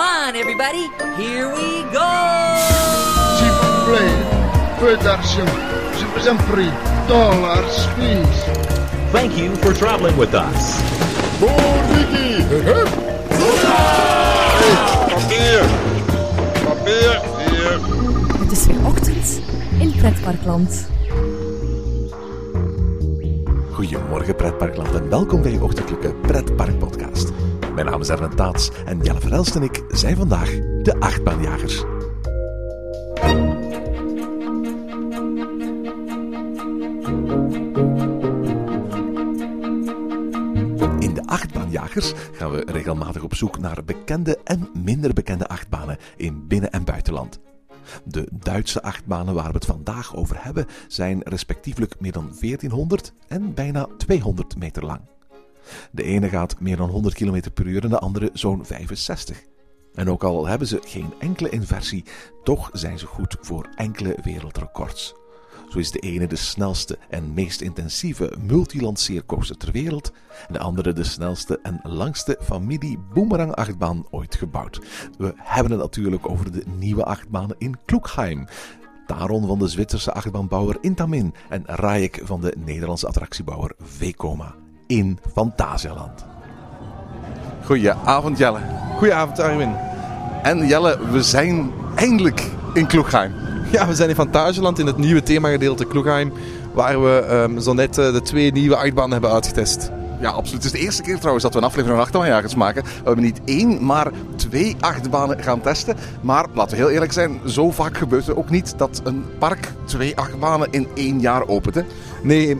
Come on, everybody. Here we go. S'il vous plaît, peu d'argent. Je vous en prie. Dollars, please. Thank you for traveling with us. Papier! Papier! Hier! Het is weer ochtend in Pretparkland. Goedemorgen pretparkland en welkom bij je ochtendelijke pretparkpodcast. Mijn naam is Erwin Taats en Jelle Verhelst en ik zijn vandaag de achtbaanjagers. In de achtbaanjagers gaan we regelmatig op zoek naar bekende en minder bekende achtbanen in binnen- en buitenland. De Duitse achtbanen waar we het vandaag over hebben zijn respectievelijk meer dan 1400 en bijna 200 meter lang. De ene gaat meer dan 100 km per uur en de andere zo'n 65. En ook al hebben ze geen enkele inversie, toch zijn ze goed voor enkele wereldrecords. Zo is de ene de snelste en meest intensieve multilanceercoaster ter wereld en de andere de snelste en langste familie boomerang achtbaan ooit gebouwd. We hebben het natuurlijk over de nieuwe achtbanen in Kloekheim. Taron van de Zwitserse achtbaanbouwer Intamin en Rajek van de Nederlandse attractiebouwer Vekoma in Fantasialand. Goedenavond Jelle. Goedenavond Arwin. En Jelle, we zijn eindelijk in Kloegheim. Ja, we zijn in Fantasieland in het nieuwe themagedeelte Kloegheim, waar we ehm, zo net eh, de twee nieuwe achtbanen hebben uitgetest. Ja, absoluut. Het is de eerste keer trouwens dat we een aflevering van Achtbaanjagers maken. We hebben niet één, maar twee achtbanen gaan testen. Maar laten we heel eerlijk zijn, zo vaak gebeurt het ook niet dat een park twee achtbanen in één jaar opent. Hè? Nee,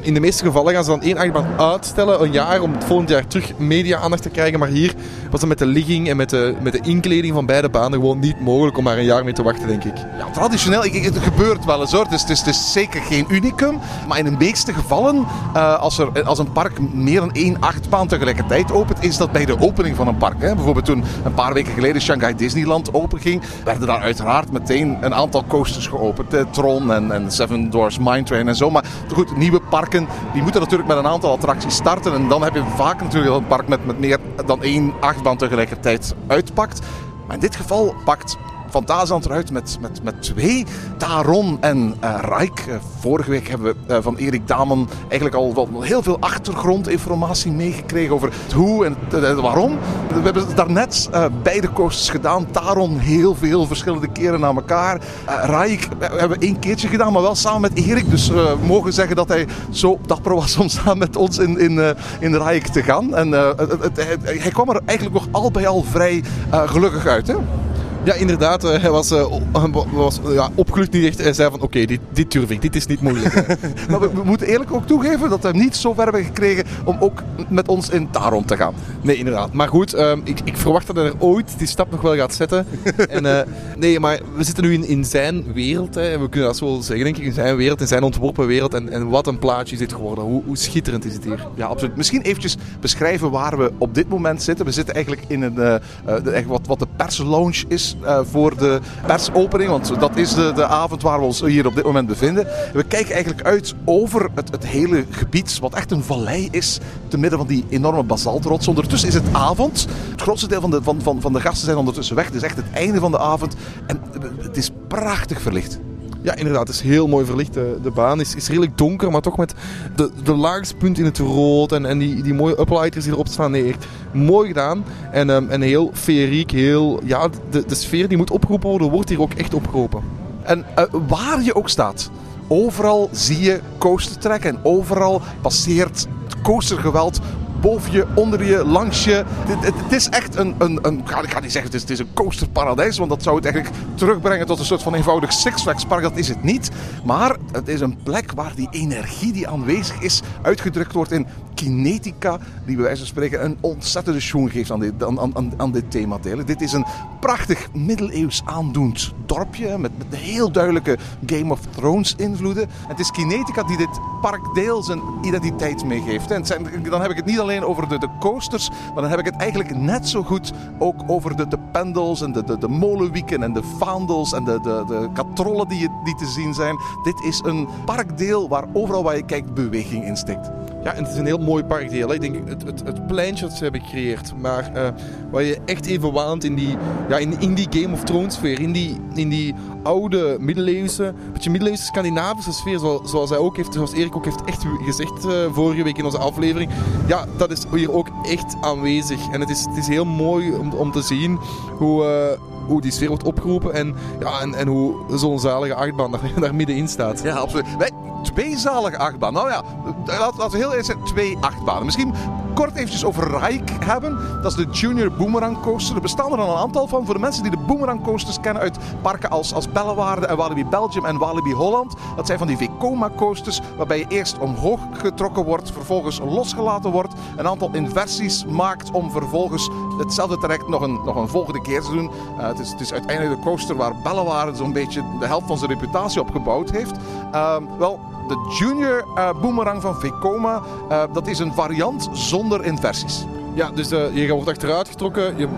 in de meeste gevallen gaan ze dan één achtbaan uitstellen, een jaar, om het volgend jaar terug media-aandacht te krijgen. Maar hier was het met de ligging en met de, met de inkleding van beide banen gewoon niet mogelijk om maar een jaar mee te wachten, denk ik. Ja, traditioneel, het gebeurt wel eens hoor. Is, het, is, zeker geen unicum. Maar in de meeste gevallen, eh, als, er, als een park meer dan één achtbaan tegelijkertijd opent, is dat bij de opening van een park. Hè. Bijvoorbeeld toen een paar weken geleden Shanghai Disneyland openging, werden daar uiteraard meteen een aantal coasters geopend. Tron en, en Seven Doors Mine Train en zo. Maar goed, nieuwe parken, die moeten natuurlijk met een aantal attracties starten. En dan heb je vaak natuurlijk een park met, met meer dan één achtbaan tegelijkertijd uitpakt. Maar in dit geval pakt Fantasieland eruit met, met, met twee. Taron en eh Rijk. Eh, vorige week hebben we eh, van Erik Damen eigenlijk al wel heel veel achtergrondinformatie meegekregen over het hoe en het, waarom. We hebben daarnet eh beide coasters gedaan. Taron heel veel verschillende keren na elkaar. Rijk eh, hebben we één keertje gedaan, maar wel samen met Erik. Dus we mogen zeggen dat hij zo dapper was om samen met ons in, in, in Rijk te gaan. En het, hij kwam er eigenlijk nog al bij al vrij gelukkig uit. Hè? Ja, inderdaad, eh, hij was, eh, o- was ja, opgelucht niet echt. Hij zei van, oké, dit, dit durf ik, dit is niet moeilijk. Maar we, we moeten eerlijk ook toegeven dat we hem niet zo ver hebben gekregen om ook met ons in Taron te gaan. Nee, inderdaad. Maar goed, ehm, ik, ik verwacht dat hij er ooit die stap nog wel gaat zetten. en, eh, nee, maar we zitten nu in, in zijn wereld. Hè. We kunnen dat zo zeggen, denk ik. In zijn wereld, in zijn ontworpen wereld. En, en wat een plaatje is dit geworden. Hoe, hoe schitterend is het hier. Ja, absoluut. Misschien eventjes beschrijven waar we op dit moment zitten. We zitten eigenlijk in een, eh, eh, de- echt wat, wat de perslounge is eh, voor de persopening. Want dat is de, de avond waar we ons hier op dit moment bevinden. We kijken eigenlijk uit over het, het hele gebied, wat echt een vallei is, te midden van die enorme basaltrots. Ondertussen is het avond. Het grootste deel van de, van, van, van de gasten zijn ondertussen weg. Het is echt het einde van de avond. En het is prachtig verlicht. Ja, inderdaad. Het is heel mooi verlicht. De, de baan is, is redelijk donker, maar toch met de, de laagste punt in het rood. En, en die, die mooie uplighters die erop staan. Nee, echt mooi gedaan. En, ehm, en heel feeriek. Heel, ja, de, de sfeer die moet opgeroepen worden, wordt hier ook echt opgeropen. En eh, waar je ook staat, overal zie je coaster trekken. En overal passeert het coastergeweld boven je, onder je, langs je. Het, is echt een, een, een ik ga niet zeggen het is, het is een coasterparadijs, want dat zou het eigenlijk terugbrengen tot een soort van eenvoudig Six Flags park. Dat is het niet. Maar het is een plek waar die energie die aanwezig is, uitgedrukt wordt in kinetica, die bij wijze van spreken een ontzettende schoen geeft aan dit, aan, aan, aan dit themadeel. Dit is een prachtig middeleeuws aandoend dorpje met, heel duidelijke Game of Thrones invloeden. En het is kinetica die dit park deels een identiteit meegeeft. En zijn, dan heb ik het niet alleen over de, de coasters, maar dan heb ik het eigenlijk net zo goed ook over de, de pendels en de, de, de molenwieken en de vaandels en de, de, de katrollen die, te zien zijn. Dit is een parkdeel waar overal waar je kijkt beweging in. Ja, en het is een heel mooi parkdeel. Ik denk het, het, het pleintje dat ze hebben gecreëerd. Maar eh, waar je echt even waant in die, ja, in, in die Game of Thrones sfeer. In die, in die oude middeleeuwse, beetje middeleeuwse Scandinavische sfeer. Zoals, zoals hij ook heeft, zoals Erik ook heeft echt gezegd eh, vorige week in onze aflevering. Ja, dat is hier ook echt aanwezig. En het is, het is heel mooi om, om te zien hoe... eh, hoe die sfeer wordt opgeroepen en, ja, en, en hoe zo'n zalige achtbaan daar, middenin staat. Ja, absoluut. Twee zalige achtbanen. Nou ja, laten we heel eerst zeggen, twee achtbanen. Misschien kort eventjes over Rike hebben. Dat is de Junior Boomerang Coaster. Er bestaan er al een aantal van. Voor de mensen die de Boomerang Coasters kennen uit parken als, als Bellewaarde en Walibi Belgium en Walibi Holland. Dat zijn van die Vekoma coasters waarbij je eerst omhoog getrokken wordt, vervolgens losgelaten wordt. Een aantal inversies maakt om vervolgens hetzelfde traject nog een, nog een volgende keer te doen. Eh, het, is, het is uiteindelijk de coaster waar Bellewaarde zo'n beetje de helft van zijn reputatie op gebouwd heeft. Ehm, wel, de Junior eh, Boomerang van Vekoma, eh, dat is een variant zonder inversies. Ja, dus eh, je wordt achteruit getrokken, je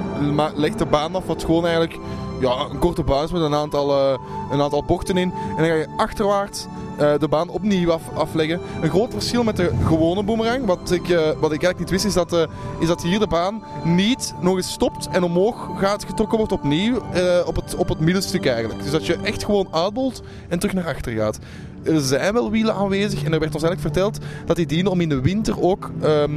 legt de baan af, wat gewoon eigenlijk ja, een korte baan is met een aantal, eh, een aantal bochten in. En dan ga je achterwaarts eh, de baan opnieuw af, afleggen. Een groot verschil met de gewone boomerang, wat ik, wat ik eigenlijk niet wist, is dat, is dat hier de baan niet nog eens stopt en omhoog gaat getrokken wordt opnieuw op, het, op het middenstuk eigenlijk. Dus dat je echt gewoon uitbolt en terug naar achter gaat. Er zijn wel wielen aanwezig en er werd ons eigenlijk verteld dat die dienen om in de winter ook ehm,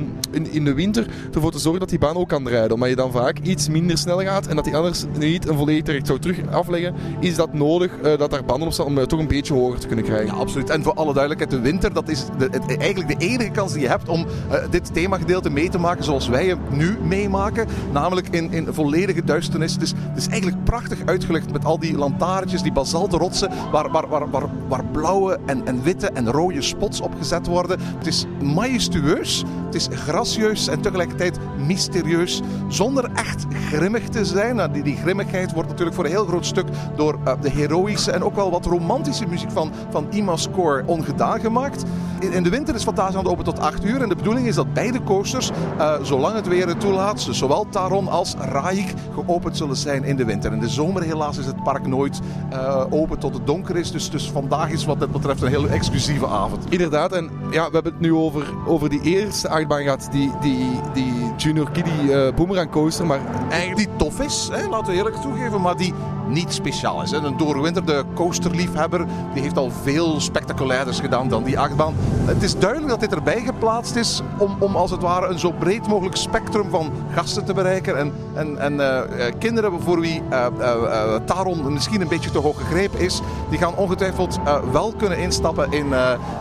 in, de winter ervoor te zorgen dat die baan ook kan rijden. Omdat je dan vaak iets minder snel gaat en dat die anders niet een volledig traject zou terug afleggen, is dat nodig eh, dat daar banden op staan om het toch een beetje hoger te kunnen krijgen. Ja, absoluut. En voor alle duidelijkheid, de winter, dat is de, het- eigenlijk de enige kans die je hebt om eh, dit themagedeelte mee te maken zoals wij hem nu meemaken. Namelijk in, in volledige duisternis. Dus het is eigenlijk prachtig uitgelegd met al die lantaarntjes, die basalten rotsen, waar, waar, waar, waar, waar blauwe en, en witte en rode spots op gezet worden. Het is majestueus, het is gracieus en tegelijkertijd mysterieus, zonder echt grimmig te zijn. Nou, die, grimmigheid wordt natuurlijk voor een heel groot stuk door eh, de heroïsche en ook wel wat romantische muziek van, van Ima Score ongedaan gemaakt. In, de winter is Fantasieland open tot 8 uur en de bedoeling is dat beide coasters, eh, zolang het weer het toelaat, zowel Taron als Raik, geopend zullen zijn in de winter. In de zomer helaas is het park nooit eh, open tot het donker is, dus, dus vandaag is wat dat betreft een heel exclusieve avond. Inderdaad, en ja, we hebben het nu over, over die eerste achtbaan gehad, die, die, die Junior Kiddie eh, Boomerang Coaster, maar Eigenlijk die tof is, hè, laten we eerlijk toegeven, maar die niet speciaal is. Een doorwinterde coasterliefhebber die heeft al veel spectaculairders gedaan dan die achtbaan. Het is duidelijk dat dit erbij geplaatst is om, om als het ware een zo breed mogelijk spectrum van gasten te bereiken. En, en, en eh, eh, kinderen voor wie eh, eh, Taron misschien een beetje te hoog gegrepen is, die gaan ongetwijfeld wel kunnen instappen in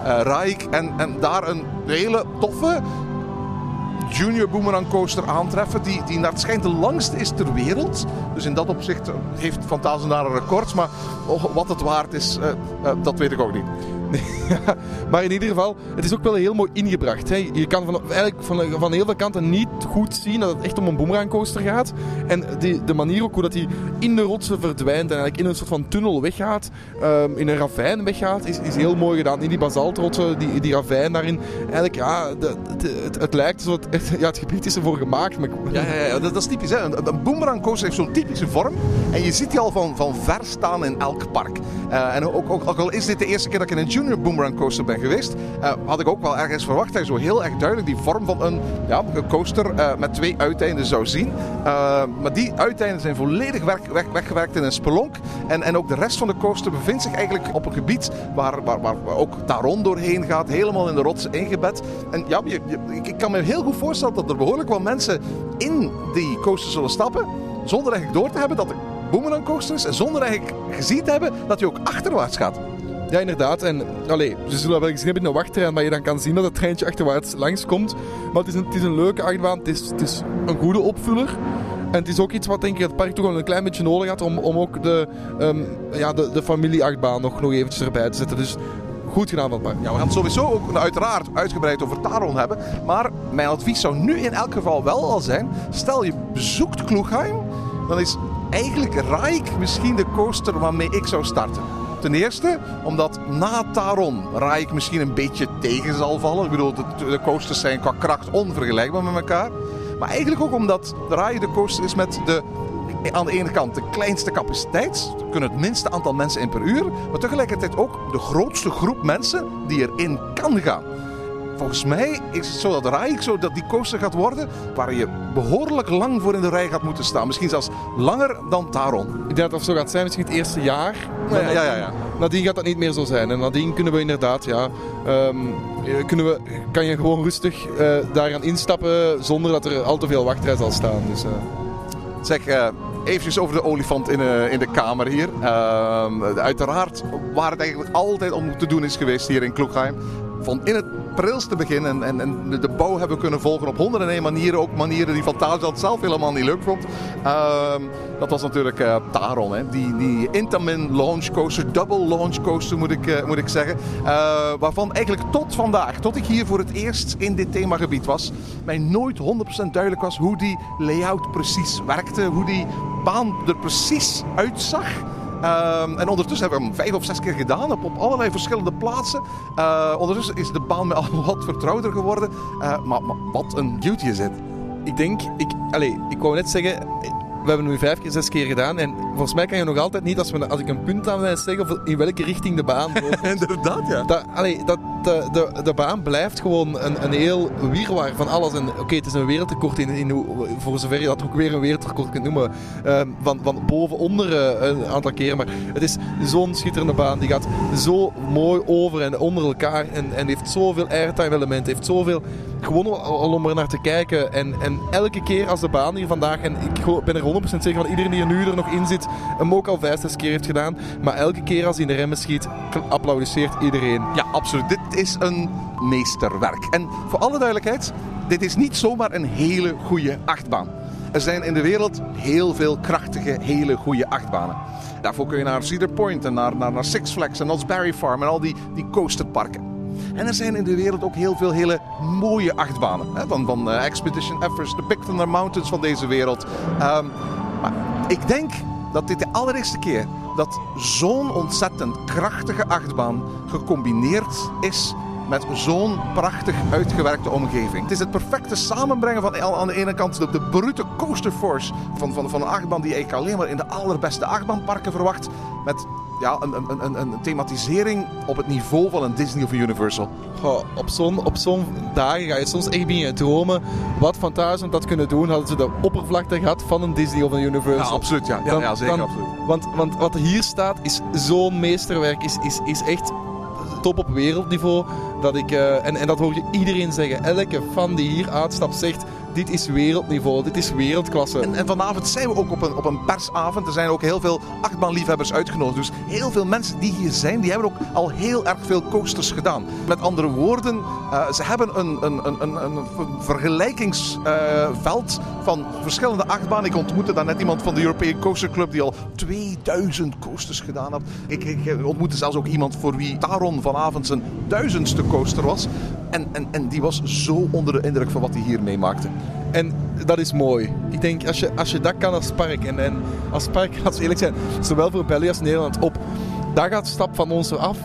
Raik en, en daar een hele toffe Junior Boomerang Coaster aantreffen. Die, die naar het schijnt de langste is ter wereld. Dus in dat opzicht heeft Fantasia daar een record. Maar oh, wat het waard is, eh, eh, dat weet ik ook niet. Maar in ieder geval, het is ook wel heel mooi ingebracht. Hè. Je kan van, eigenlijk van, van heel veel kanten niet goed zien dat het echt om een boomerangcoaster gaat. En die, de manier ook hoe dat hij in de rotsen verdwijnt en eigenlijk in een soort van tunnel weggaat, ehm, in een ravijn weggaat, is, is heel mooi gedaan. In die basaltrotsen, die, die ravijn daarin. Eigenlijk, ja, de, het, het lijkt alsof het, ja, het gebied is ervoor gemaakt. Maar, Ja, ja, ja dat, is typisch. Een, een coaster heeft zo'n vorm. En je ziet die al van, van ver staan in elk park. Eh, en ook, ook, al is dit de eerste keer dat ik in een junior boomerang coaster ben geweest, eh, had ik ook wel ergens verwacht dat je zo heel erg duidelijk die vorm van een, ja, een coaster eh, met twee uiteinden zou zien. Maar die uiteinden zijn volledig weg, weg- weggewerkt in een spelonk. En, en ook de rest van de coaster bevindt zich eigenlijk op een gebied waar, waar, waar ook Taron doorheen gaat, helemaal in de rotsen ingebed. En ja, je, ik kan me heel goed voorstellen dat er behoorlijk wel mensen in die coaster zullen stappen, zonder eigenlijk door te hebben dat boomerang coaster is en zonder eigenlijk gezien te hebben dat hij ook achterwaarts gaat. Ja, inderdaad. En allee, ze zullen wel gezien hebben in wachttrein, maar je dan kan zien dat het treintje achterwaarts langskomt. Maar het is een, het is een leuke achtbaan. Het is, het is een goede opvuller. En het is ook iets wat denk ik het park toch wel een klein beetje nodig had om, om ook de, ehm ja, de, de familieachtbaan nog, nog eventjes erbij te zetten. Dus goed gedaan van het park. Ja, we gaan het sowieso ook uiteraard uitgebreid over Taron hebben. Maar mijn advies zou nu in elk geval wel al zijn: stel je bezoekt Kloegheim, dan is eigenlijk Raik misschien de coaster waarmee ik zou starten. Ten eerste, omdat na Taron Raik misschien een beetje tegen zal vallen. Ik bedoel, de, coasters zijn qua kracht onvergelijkbaar met elkaar. Maar eigenlijk ook omdat Raik de coaster is met de aan de ene kant de kleinste capaciteit, er kunnen het minste aantal mensen in per uur, maar tegelijkertijd ook de grootste groep mensen die erin kan gaan. Volgens mij is het zo dat Raik zo dat die coaster gaat worden waar je behoorlijk lang voor in de rij gaat moeten staan. Misschien zelfs langer dan Taron. Ik denk dat het zo gaat zijn, misschien het eerste jaar. Ja, ja, ja, ja. Nadien gaat dat niet meer zo zijn. En nadien kunnen we inderdaad, ja, ehm, eh, kunnen we, kan je gewoon rustig eh daar gaan instappen zonder dat er al te veel wachtrij zal staan. Dus, eh, Zeg, eh eventjes over de olifant in, eh, in de kamer hier. Ehm, uiteraard waar het eigenlijk altijd om te doen is geweest hier in Kloekheim. Van in het prilste begin en, en, de- bouw hebben kunnen volgen op honderden en manieren. Ook manieren die Van Tarzan zelf helemaal niet leuk vond. Ehm, dat was natuurlijk eh, Taron, hè? Die, die Intamin launch coaster, double launch coaster moet ik, eh, moet ik zeggen. Eh, waarvan eigenlijk tot vandaag, tot ik hier voor het eerst in dit themagebied was, mij nooit 100% duidelijk was hoe die layout precies werkte. Hoe die baan er precies uitzag. Ehm, en ondertussen hebben we hem vijf of zes keer gedaan op, allerlei verschillende plaatsen. Eh, ondertussen is de baan me al wat vertrouwder geworden. Eh, maar, wat een beauty is het. ik denk, ik, allez, ik wou net zeggen, we hebben nu vijf keer, zes keer gedaan. En volgens mij kan je nog altijd niet, als, we, als ik een punt aan wil zeggen, of in welke richting de baan loopt. Inderdaad, ja. Dat, allee, dat, de, de, de baan blijft gewoon een, een heel wirwar van alles. En oké, het is een wereldrecord in, in, voor zover je dat ook weer een wereldrecord kunt noemen. Ehm, van, van boven onder eh, een aantal keren. Maar het is zo'n schitterende baan. Die gaat zo mooi over en onder elkaar. En, en heeft zoveel airtime elementen. Heeft zoveel gewoon al, om er naar te kijken. En, en elke keer als de baan hier vandaag, en ik ben er 100% zeker van iedereen die er nu er nog in zit, hem ook al vijf, zes keer heeft gedaan. Maar elke keer als hij in de remmen schiet, applaudisseert iedereen. Ja, absoluut. Dit is een meesterwerk. En voor alle duidelijkheid, dit is niet zomaar een hele goede achtbaan. Er zijn in de wereld heel veel krachtige, hele goede achtbanen. Daarvoor kun je naar Cedar Point en naar, naar, naar Six Flags en Knott's Farm en al die, die coasterparken. En er zijn in de wereld ook heel veel hele mooie achtbanen. Hè? Van, van eh, Expedition Everest, de Thunder Mountains van deze wereld. Ehm, maar ik denk dat dit de allereerste keer dat zo'n ontzettend krachtige achtbaan gecombineerd is met zo'n prachtig uitgewerkte omgeving. Het is het perfecte samenbrengen van aan de ene kant de, de brute coaster force van, van, van een achtbaan die je eigenlijk alleen maar in de allerbeste achtbaanparken verwacht. Met ja, een, een, een, een thematisering op het niveau van een Disney of een Universal. Goh, op zo'n op zo'n dagen ga je soms echt beginnen dromen wat van thuis had dat kunnen doen. Hadden ze de oppervlakte gehad van een Disney of een Universal. Ja, absoluut. Ja, ja, Dan- ja zeker. dan- absoluut. Want, want wat hier staat is zo'n meesterwerk. Is, is, is echt top op wereldniveau. Dat ik, eh, en, en dat hoor je iedereen zeggen. Elke fan die hier uitstapt zegt... Dit is wereldniveau, dit is wereldklasse. En, en vanavond zijn we ook op een, op een persavond. Er zijn ook heel veel achtbaanliefhebbers uitgenodigd. Dus heel veel mensen die hier zijn, die hebben ook al heel erg veel coasters gedaan. Met andere woorden, eh, ze hebben een, een, een, een, een vergelijkingsveld van verschillende achtbanen. Ik ontmoette daar net iemand van de European Coaster Club die al 2000 coasters gedaan had. Ik, ik ontmoette zelfs ook iemand voor wie Taron vanavond zijn duizendste coaster was. En, en, en die was zo onder de indruk van wat hij hier meemaakte. En dat is mooi. Ik denk, als je, als je dat kan als park, en, en als park, laten we eerlijk zijn, zowel voor België als Nederland op, daar gaat de stap van ons af.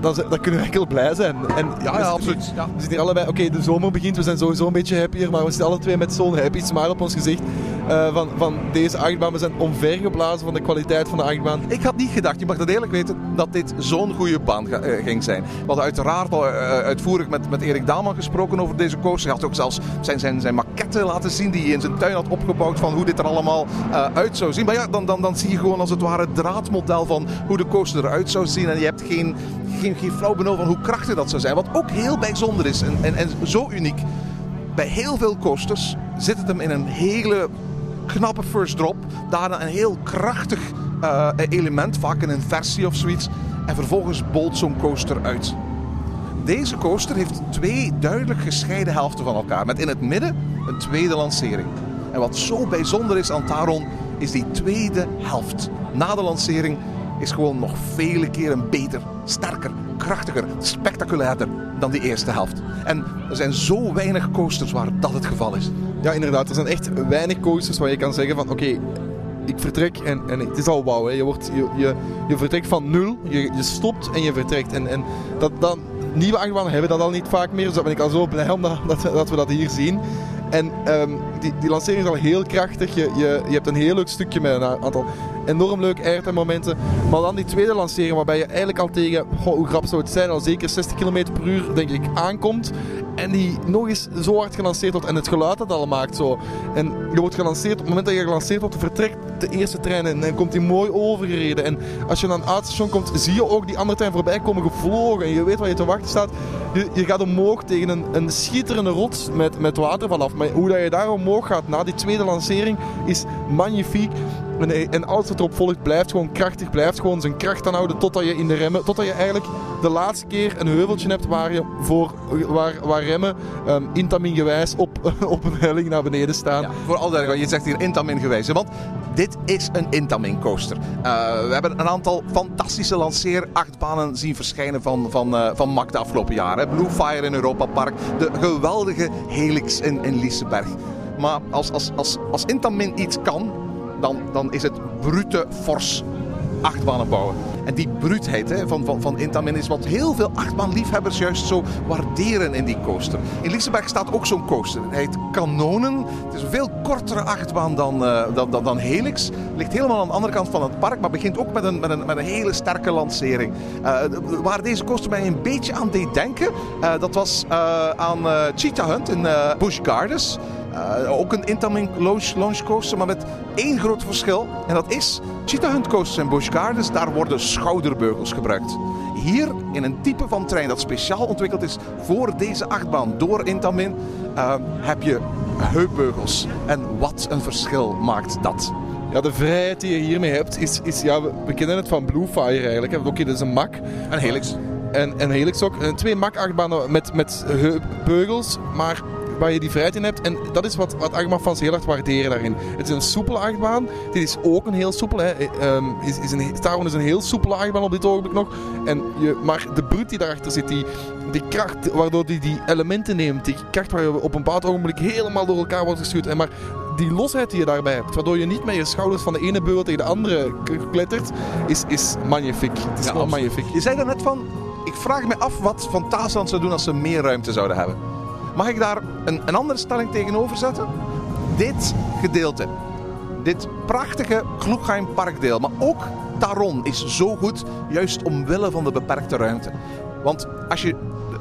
Dan, kunnen we enkel blij zijn. En Ja, ja, absoluut. Ja. We zitten hier allebei, oké, de zomer begint, we zijn sowieso een beetje happier, maar we zitten alle twee met zo'n happy smile op ons gezicht. Eh, van, van deze achtbaan, we zijn omvergeblazen van de kwaliteit van de achtbaan. Ik had niet gedacht, je mag dat eerlijk weten, dat dit zo'n goede baan eh, ging zijn. We hadden uiteraard al eh, uitvoerig met, met Erik Daalman gesproken over deze coaster. Hij had ook zelfs zijn, zijn, zijn maquette laten zien die hij in zijn tuin had opgebouwd van hoe dit er allemaal uit zou zien. Maar ja, dan, dan, dan zie je gewoon als het ware het draadmodel van hoe de coaster eruit zou zien. En je hebt geen, geen, geen flauw benul van hoe krachtig dat zou zijn. Wat ook heel bijzonder is en, en, en zo uniek. Bij heel veel coasters zit het hem in een hele knappe first drop. Daarna een heel krachtig eh, element, vaak een inversie of zoiets. En vervolgens bolt zo'n coaster uit. Deze coaster heeft twee duidelijk gescheiden helften van elkaar. Met in het midden een tweede lancering. En wat zo bijzonder is aan Taron, is die tweede helft. Na de lancering is gewoon nog vele keren beter, sterker, krachtiger, spectaculairder dan die eerste helft. En er zijn zo weinig coasters waar dat het geval is. Ja, inderdaad. Er zijn echt weinig coasters waar je kan zeggen van oké, ik vertrek en, en het is al wauw. Je, wordt, je, je, je vertrekt van nul, je, je stopt en je vertrekt. En, en dat, dan, nieuwe achtbanen hebben dat al niet vaak meer. Dus daar ben ik al zo blij om dat, dat, dat we dat hier zien. En ehm, die, die lancering is al heel krachtig. Je, je, je hebt een heel leuk stukje met een aantal enorm leuke airtime-momenten. Maar dan die tweede lancering, waarbij je eigenlijk al tegen, hoe grappig zou het zijn, al zeker 60 km per uur, denk ik, aankomt. En die nog eens zo hard gelanceerd wordt en het geluid dat al maakt zo. En je wordt gelanceerd, op het moment dat je gelanceerd wordt, vertrekt de eerste trein en dan komt die mooi overgereden. En als je dan aan het station komt, zie je ook die andere trein voorbij komen gevlogen. En je weet waar je te wachten staat. Je, je gaat omhoog tegen een, een schitterende rots met, met water vanaf. Maar hoe dat je daar omhoog gaat na die tweede lancering is magnifiek. En, alles wat erop volgt blijft gewoon krachtig, blijft gewoon zijn kracht aanhouden totdat je in de remmen, totdat je eigenlijk de laatste keer een heuveltje hebt waar, je voor, waar, waar remmen um, intamin gewijs op, op een helling naar beneden staan. Ja, voor al duidelijk, je zegt hier Intamin gewijs. Want dit is een Intamin coaster. Uh, we hebben een aantal fantastische lanceerachtbanen zien verschijnen van, van, uh, van MAC de afgelopen jaren. Blue Fire in Europa Park, de geweldige Helix in, in Liseberg. Maar als, als, als, als Intamin iets kan, dan, dan is het brute fors achtbanen bouwen. En die bruutheid van, van, van Intamin is wat heel veel achtbaanliefhebbers juist zo waarderen in die coaster. In Liseberg staat ook zo'n coaster. Hij heet Kanonen. Het is een veel kortere achtbaan dan, uh, dan, dan, dan Helix. Ligt helemaal aan de andere kant van het park, maar begint ook met een, met een, met een hele sterke lancering. Uh, waar deze coaster mij een beetje aan deed denken, uh, dat was aan Cheetah Hunt in Busch Gardens. Uh, ook een Intamin launch, coaster, maar met één groot verschil. En dat is Cheetah Hunt coasters en Busch Gardens, daar worden schouderbeugels gebruikt. Hier, in een type van trein dat speciaal ontwikkeld is voor deze achtbaan door Intamin, uh, heb je heupbeugels. En wat een verschil maakt dat. Ja, de vrijheid die je hiermee hebt, is, is ja, we, kennen het van Blue Fire eigenlijk. Oké, okay, dat is een mak. Een Helix. En, en Helix ook. En twee mak-achtbanen met, met beugels, maar waar je die vrijheid in hebt. En dat is wat, wat achtbaanfans heel erg waarderen daarin. Het is een soepele achtbaan. Dit is ook een heel soepele. Hè. Um, is, is een, Star is een heel soepele achtbaan op dit ogenblik nog. En je, maar de brut die daarachter zit, die, die kracht waardoor die die elementen neemt, die kracht waar je op een bepaald ogenblik helemaal door elkaar wordt gestuurd. En maar die losheid die je daarbij hebt, waardoor je niet met je schouders van de ene beugel tegen de andere klettert, is, is magnifiek. Het is Ja, gewoon magnifiek. Je zei daarnet van, ik vraag me af wat Fantasyland zou doen als ze meer ruimte zouden hebben. Mag ik daar een, een andere stelling tegenover zetten? Dit gedeelte, dit prachtige Kloekheim parkdeel, maar ook Taron is zo goed, juist omwille van de beperkte ruimte. Want als je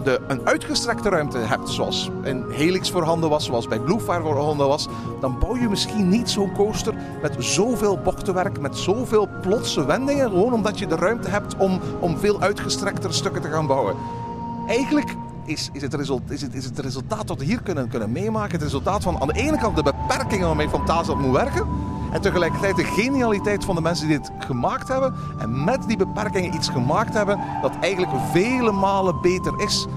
de, een uitgestrekte ruimte hebt, zoals in Helix voorhanden was, zoals bij Bluefire voorhanden was, dan bouw je misschien niet zo'n coaster met zoveel bochtenwerk, met zoveel plotse wendingen, gewoon omdat je de ruimte hebt om, om veel uitgestrektere stukken te gaan bouwen. Eigenlijk is, is, het result, is, het, is het resultaat wat we hier kunnen, kunnen meemaken, het resultaat van aan de ene kant de beperkingen waarmee Fantasyland moet werken, en tegelijkertijd de genialiteit van de mensen die dit gemaakt hebben. En met die beperkingen iets gemaakt hebben dat eigenlijk vele malen beter is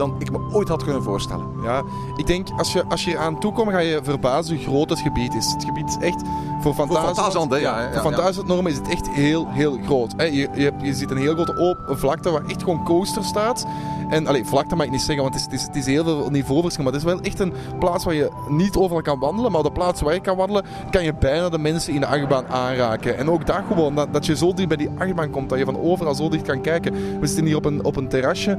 dan ik me ooit had kunnen voorstellen. Ja, ik denk als je, als je aan toekomt, ga je verbazen hoe groot het gebied is. Het gebied is echt voor. Fantasyland, hè? Ja, ja, voor ja. Normen is het echt heel, heel groot. Je, je, je ziet een heel grote open vlakte waar echt gewoon coaster staat. En alleen vlakte mag ik niet zeggen, want het is, het is, het is heel veel niveauverschil. Maar het is wel echt een plaats waar je niet overal kan wandelen. Maar de plaats waar je kan wandelen, kan je bijna de mensen in de achtbaan aanraken. En ook dat gewoon, dat, dat je zo dicht bij die achtbaan komt, dat je van overal zo dicht kan kijken. We zitten hier op een, op een terrasje.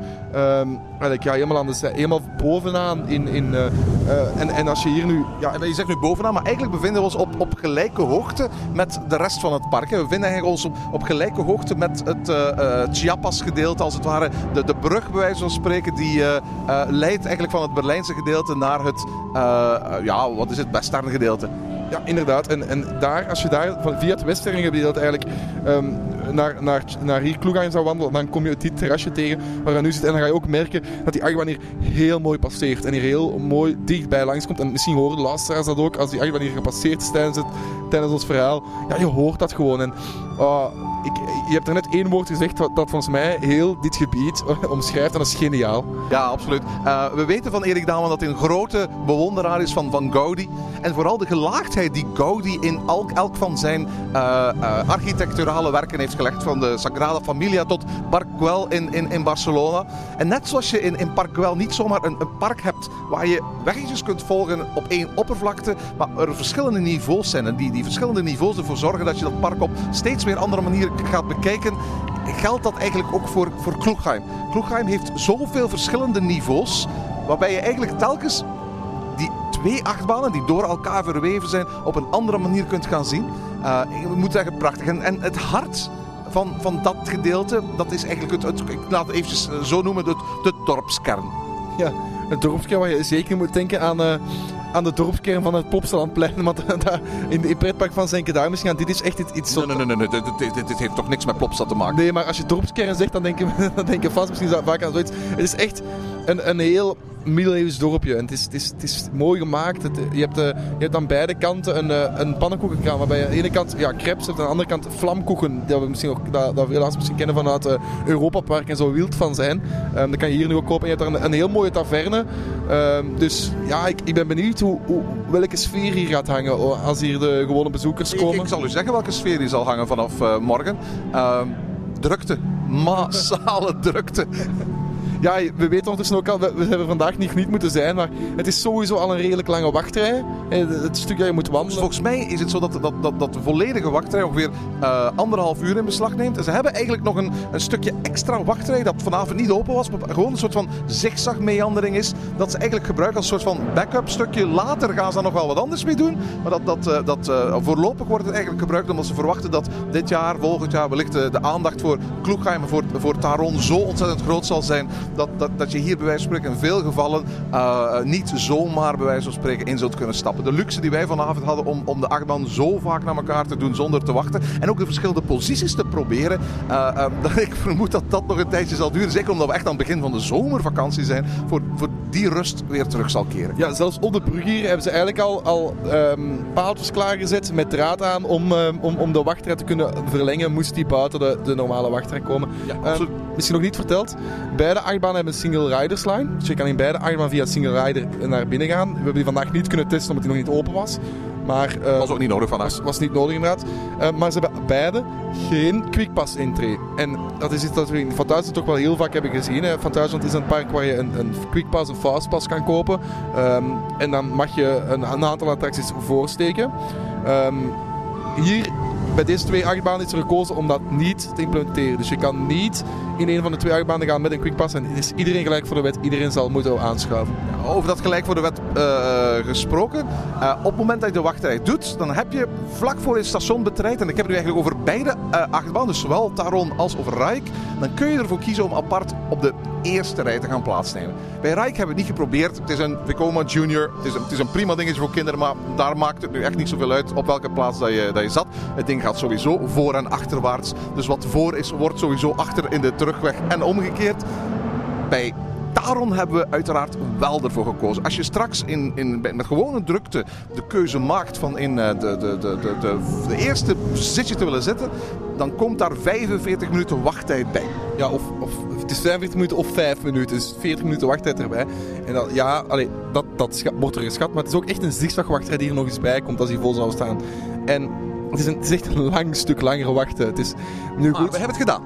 eigenlijk, ja, helemaal, aan de, helemaal bovenaan. In, in, eh, eh, en, en als je hier nu... Ja, je zegt nu bovenaan, maar eigenlijk bevinden we ons op, op gelijke hoogte met de rest van het park. We vinden ons op, op gelijke hoogte met het eh, eh, Chiapas gedeelte, als het ware. De, de brug, bij van spreken, die eh, leidt eigenlijk van het Berlijnse gedeelte naar het, eh, ja, wat is het, Western gedeelte. Ja, inderdaad. En, en daar, als je daar via het Westerrengebied eigenlijk ehm, naar, naar, naar hier Kloegheim zou wandelen, dan kom je dit terrasje tegen waar we nu zitten. En dan ga je ook merken dat die achtbaan hier heel mooi passeert. En hier heel mooi dichtbij langskomt. En misschien horen de luisteraars dat ook, als die achtbaan hier gepasseerd is tijdens, het, tijdens ons verhaal. Ja, je hoort dat gewoon. En ah, ik, je hebt er net één woord gezegd wat, dat volgens mij heel dit gebied omschrijft. En dat is geniaal. Ja, absoluut. Eh, we weten van Erik Daman dat hij een grote bewonderaar is van, van Gaudi. En vooral de gelaagdheid die Gaudi in elk, elk van zijn eh, architecturale werken heeft gelegd. Van de Sagrada Familia tot Park in, in, in Barcelona. En net zoals je in, in Park Güell niet zomaar een, een park hebt waar je weggetjes kunt volgen op één oppervlakte. Maar er verschillende niveaus zijn. En die, die verschillende niveaus ervoor zorgen dat je dat park op steeds weer andere manieren gaat bekijken geldt dat eigenlijk ook voor, voor Kloegheim. Kloegheim heeft zoveel verschillende niveaus, waarbij je eigenlijk telkens twee achtbanen die door elkaar verweven zijn op een andere manier kunt gaan zien. Uh, ik moet zeggen, prachtig. En, en het hart van, van dat gedeelte, dat is eigenlijk het, het ik laat het eventjes eh, zo noemen, het, de dorpskern. Ja, het dorpskern waar je zeker moet denken aan, uh, aan de dorpskern van het Plopsalandplein. Want daar in het pretpark van Zenke misschien dit is echt iets... iets nee, nee, nee, nee. Dit, dit, heeft toch niks met Plopsa te maken? Nee, maar als je dorpskern zegt, dan denk je, dan denk je vast misschien vaak aan zoiets. Het is echt een, een heel middeleeuws dorpje. En het is, het is, het is mooi gemaakt. Het, je, hebt, uh, je hebt aan beide kanten een, uh, een pannenkoekenkraam. Waarbij je aan de ene kant ja, crepes hebt, aan de andere kant vlamkoeken. Dat we misschien ook, dat, dat veel misschien kennen vanuit uh, Europa Park en zo wild van zijn. Um, dat kan je hier nu ook kopen. En je hebt daar een, een heel mooie taverne. Um, dus ja, ik, ik ben benieuwd hoe, hoe, welke sfeer hier gaat hangen als hier de gewone bezoekers komen. Ik, ik zal u zeggen welke sfeer hier zal hangen vanaf morgen. drukte. Massale drukte. Ja, we weten ondertussen ook al, we, we hebben vandaag niet, niet moeten zijn, maar het is sowieso al een redelijk lange wachtrij. Het stuk dat je moet wandelen. Volgens mij is het zo dat, dat, dat, dat de volledige wachtrij ongeveer uh, anderhalf uur in beslag neemt. Ze hebben eigenlijk nog een, een stukje extra wachtrij dat vanavond niet open was, maar gewoon een soort van zigzag meandering is. Dat ze eigenlijk gebruiken als een soort van backup stukje. Later gaan ze daar nog wel wat anders mee doen. Maar dat, dat, uh, dat voorlopig wordt het eigenlijk gebruikt omdat ze verwachten dat dit jaar, volgend jaar, wellicht de, aandacht voor Kloegheimer, voor, voor Taron zo ontzettend groot zal zijn dat, dat, dat je hier bij wijze van in veel gevallen uh, niet zomaar bij wijze van spreken in zult kunnen stappen. De luxe die wij vanavond hadden om, om de achtbaan zo vaak naar elkaar te doen zonder te wachten. En ook de verschillende posities te proberen. Dat ik vermoed dat dat nog een tijdje zal duren. Zeker omdat we echt aan het begin van de zomervakantie zijn. Voor, voor die rust weer terug zal keren. Ja, zelfs op de brug hier hebben ze eigenlijk al, al um, paaltjes klaargezet met draad aan om, um, om, om de wachtrij te kunnen verlengen. Moest die buiten de, de normale wachtrij komen. Ja. Um, misschien nog niet verteld. Beide achtbanen hebben een single riders line. Dus je kan in beide achtbanen via single rider naar binnen gaan. We hebben die vandaag niet kunnen testen omdat die nog niet open was. Maar, uh, was ook niet nodig vandaag. Was, was niet nodig inderdaad. Uh, maar ze hebben beide geen quickpass intree. En dat is iets dat we in Van Duitsland toch wel heel vaak hebben gezien. Hè. Van Duitsland is een park waar je een, een quickpass, een fastpass kan kopen. Um, en dan mag je een, een aantal attracties voorsteken. Um, hier bij deze twee achtbanen is er gekozen om dat niet te implementeren. Dus je kan niet in een van de twee achtbanen gaan met een quickpass. En is iedereen gelijk voor de wet. Iedereen zal moeten aanschuiven. Over dat gelijk voor de wet uh, gesproken. Uh, op het moment dat je de wachtrij doet, dan heb je vlak voor je station betreid. En ik heb het nu eigenlijk over beide uh, achtbanen. Dus zowel Taron als over Rijk. Dan kun je ervoor kiezen om apart op de eerste rij te gaan plaatsnemen. Bij Rijk hebben we het niet geprobeerd. Het is een Vekoma Junior. Het is een, het is een prima dingetje voor kinderen. Maar daar maakt het nu echt niet zoveel uit op welke plaats dat je, dat je zat. Het ding gaat sowieso voor en achterwaarts. Dus wat voor is, wordt sowieso achter in de terugweg en omgekeerd. Bij Taron hebben we uiteraard wel ervoor gekozen. Als je straks in, in, met gewone drukte de keuze maakt van in de, de, de, de, de, de eerste zitje te willen zitten, dan komt daar 45 minuten wachttijd bij. Ja, of, of het is 45 minuten of 5 minuten. Dus 40 minuten wachttijd erbij. En dat, ja, allee, dat, dat wordt er geschat. Maar het is ook echt een zigzagwachttijd die er nog eens bij komt als hij vol zou staan. En het is, een, het is echt een lang stuk langere wachten. Het is nu goed. Ah, we hebben het gedaan.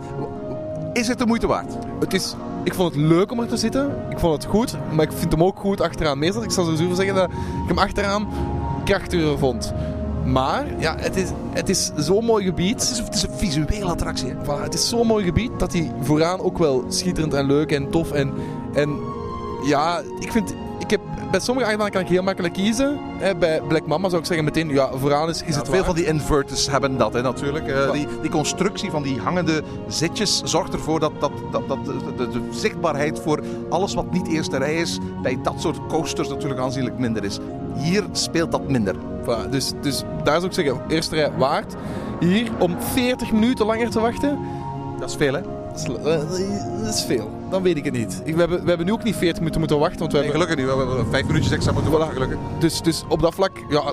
Is het de moeite waard? Het is, ik vond het leuk om er te zitten. Ik vond het goed. Maar ik vind hem ook goed achteraan. Meestal, ik zal sowieso zeggen dat ik hem achteraan krachtiger vond. Maar ja, het is, het is zo'n mooi gebied. Het is, het is een visuele attractie. Voilà, het is zo'n mooi gebied dat hij vooraan ook wel schitterend en leuk en tof. En, en ja, ik vind. Bij sommige achtbanen kan ik heel makkelijk kiezen. Bij Black Mama zou ik zeggen meteen, ja, vooraan is, is ja, het Veel waar. van die inverters hebben dat hè, natuurlijk. Uh, die, die constructie van die hangende zitjes zorgt ervoor dat, dat, dat, dat de, de, de, zichtbaarheid voor alles wat niet eerste rij is, bij dat soort coasters natuurlijk aanzienlijk minder is. Hier speelt dat minder. Voilà, dus, dus daar zou ik zeggen, eerste rij waard. Hier om 40 minuten langer te wachten. Dat is veel, hè? Dat is, dat is veel. Dan weet ik het niet. We hebben, we hebben nu ook niet 40 minuten moeten wachten. Want we nee, hebben... gelukkig niet. We hebben vijf minuutjes extra moeten wachten, gelukkig. Dus, dus op dat vlak, ja,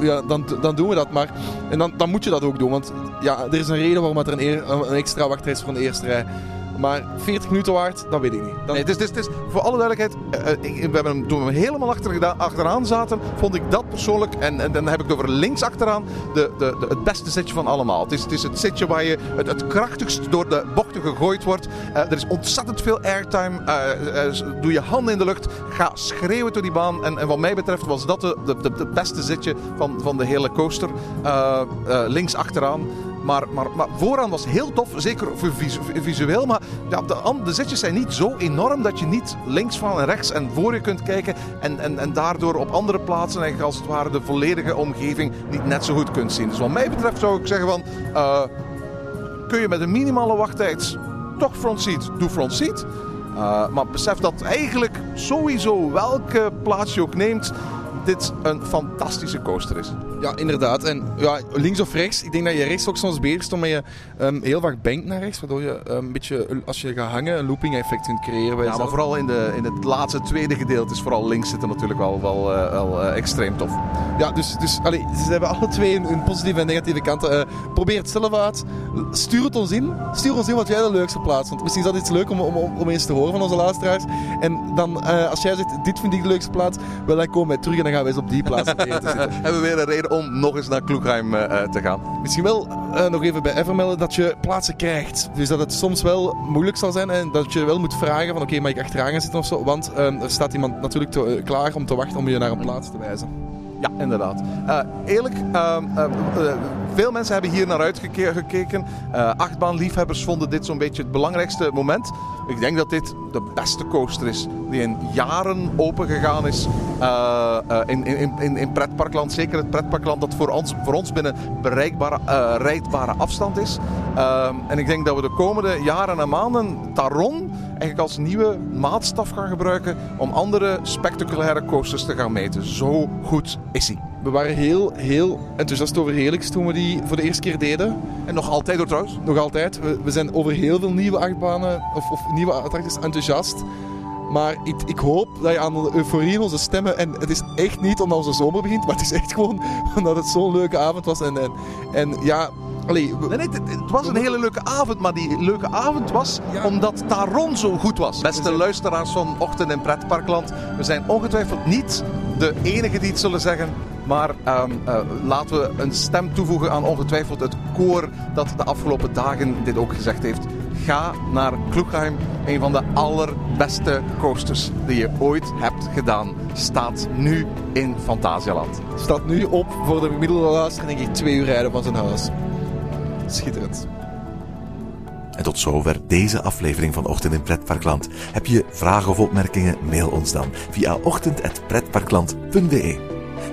ja dan, dan doen we dat. Maar, en dan, dan moet je dat ook doen. Want ja, er is een reden waarom er een, eer, een extra wachtrij is voor de eerste rij. Maar 40 minuten waard, dat weet ik niet. Dan... Nee, het het is, het is, voor alle duidelijkheid, uh, we hebben toen we hem helemaal achter, achteraan zaten, vond ik dat persoonlijk, en, en dan heb ik het over links achteraan, de, de, het beste zitje van allemaal. Het is het, is het zitje waar je het, het krachtigst door de bochten gegooid wordt. Uh, er is ontzettend veel airtime. Doe je handen in de lucht, ga schreeuwen door die baan. En, en wat mij betreft was dat de, de, de, de beste zitje van, van de hele coaster. links achteraan. Maar, maar, maar vooraan was heel tof, zeker visueel. Maar ja, de, de zitjes zijn niet zo enorm dat je niet links van en rechts en voor je kunt kijken. En, en, en daardoor op andere plaatsen als het ware de volledige omgeving niet net zo goed kunt zien. Dus wat mij betreft zou ik zeggen van... eh, kun je met een minimale wachttijd toch front seat, doe front seat. Uh, maar besef dat eigenlijk sowieso welke plaats je ook neemt, dit een fantastische coaster is. Ja, inderdaad. En ja, links of rechts. Ik denk dat je rechts ook soms bezig stond met je um, heel vaak bankt naar rechts. Waardoor je um, een beetje, als je gaat hangen, een looping effect kunt creëren. Bij ja, maar vooral in, de, in het laatste tweede gedeelte is vooral links zitten natuurlijk wel, wel, uh, wel uh, extreem tof. Ja, dus, dus allee, ze hebben alle twee een, een positieve en negatieve kanten. Uh, probeer het zelf uit. Stuur het ons in. Stuur ons in wat jij de leukste plaats vond. Misschien is dat iets leuk om, om, om eens te horen van onze luisteraars. En dan, als jij zegt, dit vind ik de leukste plaats, wel, dan komen wij terug en dan gaan wij eens op die plaats proberen te zitten. hebben we weer een reden om nog eens naar Kloegheim uh, te gaan. Misschien wel uh, nog even bij Evermelden dat je plaatsen krijgt. Dus dat het soms wel moeilijk zal zijn en dat je wel moet vragen van oké, okay, mag ik achteraan gaan zitten of zo? Want uh, er staat iemand natuurlijk te, klaar om te wachten om je naar een plaats te wijzen. Ja, inderdaad. Eerlijk, uh, veel mensen hebben hier naar uitgekeken. achtbaanliefhebbers vonden dit zo'n beetje het belangrijkste moment. Ik denk dat dit de beste coaster is die in jaren open gegaan is in, in, in, in pretparkland. Zeker het pretparkland dat voor ons, voor ons binnen bereikbare, rijdbare afstand is. Ehm, en ik denk dat we de komende jaren en maanden Taron eigenlijk als nieuwe maatstaf gaan gebruiken om andere spectaculaire coasters te gaan meten. Zo goed is hij. We waren heel, heel enthousiast over Helix toen we die voor de eerste keer deden. En nog altijd door trouwens? Nog altijd. We, we zijn over heel veel nieuwe achtbanen of, of nieuwe attracties enthousiast. Maar ik, ik, hoop dat je aan de euforie in onze stemmen... En het is echt niet omdat onze zomer begint, maar het is echt gewoon omdat het zo'n leuke avond was. En, en, en ja, Allee, nee, nee, het, het, was een hele leuke avond, maar die leuke avond was ja. omdat Taron zo goed was. Beste zijn... luisteraars van Ochtend in Pretparkland, we zijn ongetwijfeld niet de enige die het zullen zeggen. Maar um, uh, laten we een stem toevoegen aan ongetwijfeld het koor dat de afgelopen dagen dit ook gezegd heeft. Ga naar Kloegheim, een van de allerbeste coasters die je ooit hebt gedaan. Staat nu in Fantasialand. Staat nu op voor de gemiddelde luisteraar, denk ik, twee uur rijden van zijn huis. Schitterend. En tot zover deze aflevering van Ochtend in Pretparkland. Heb je vragen of opmerkingen? Mail ons dan via ochtend.pretparkland.be.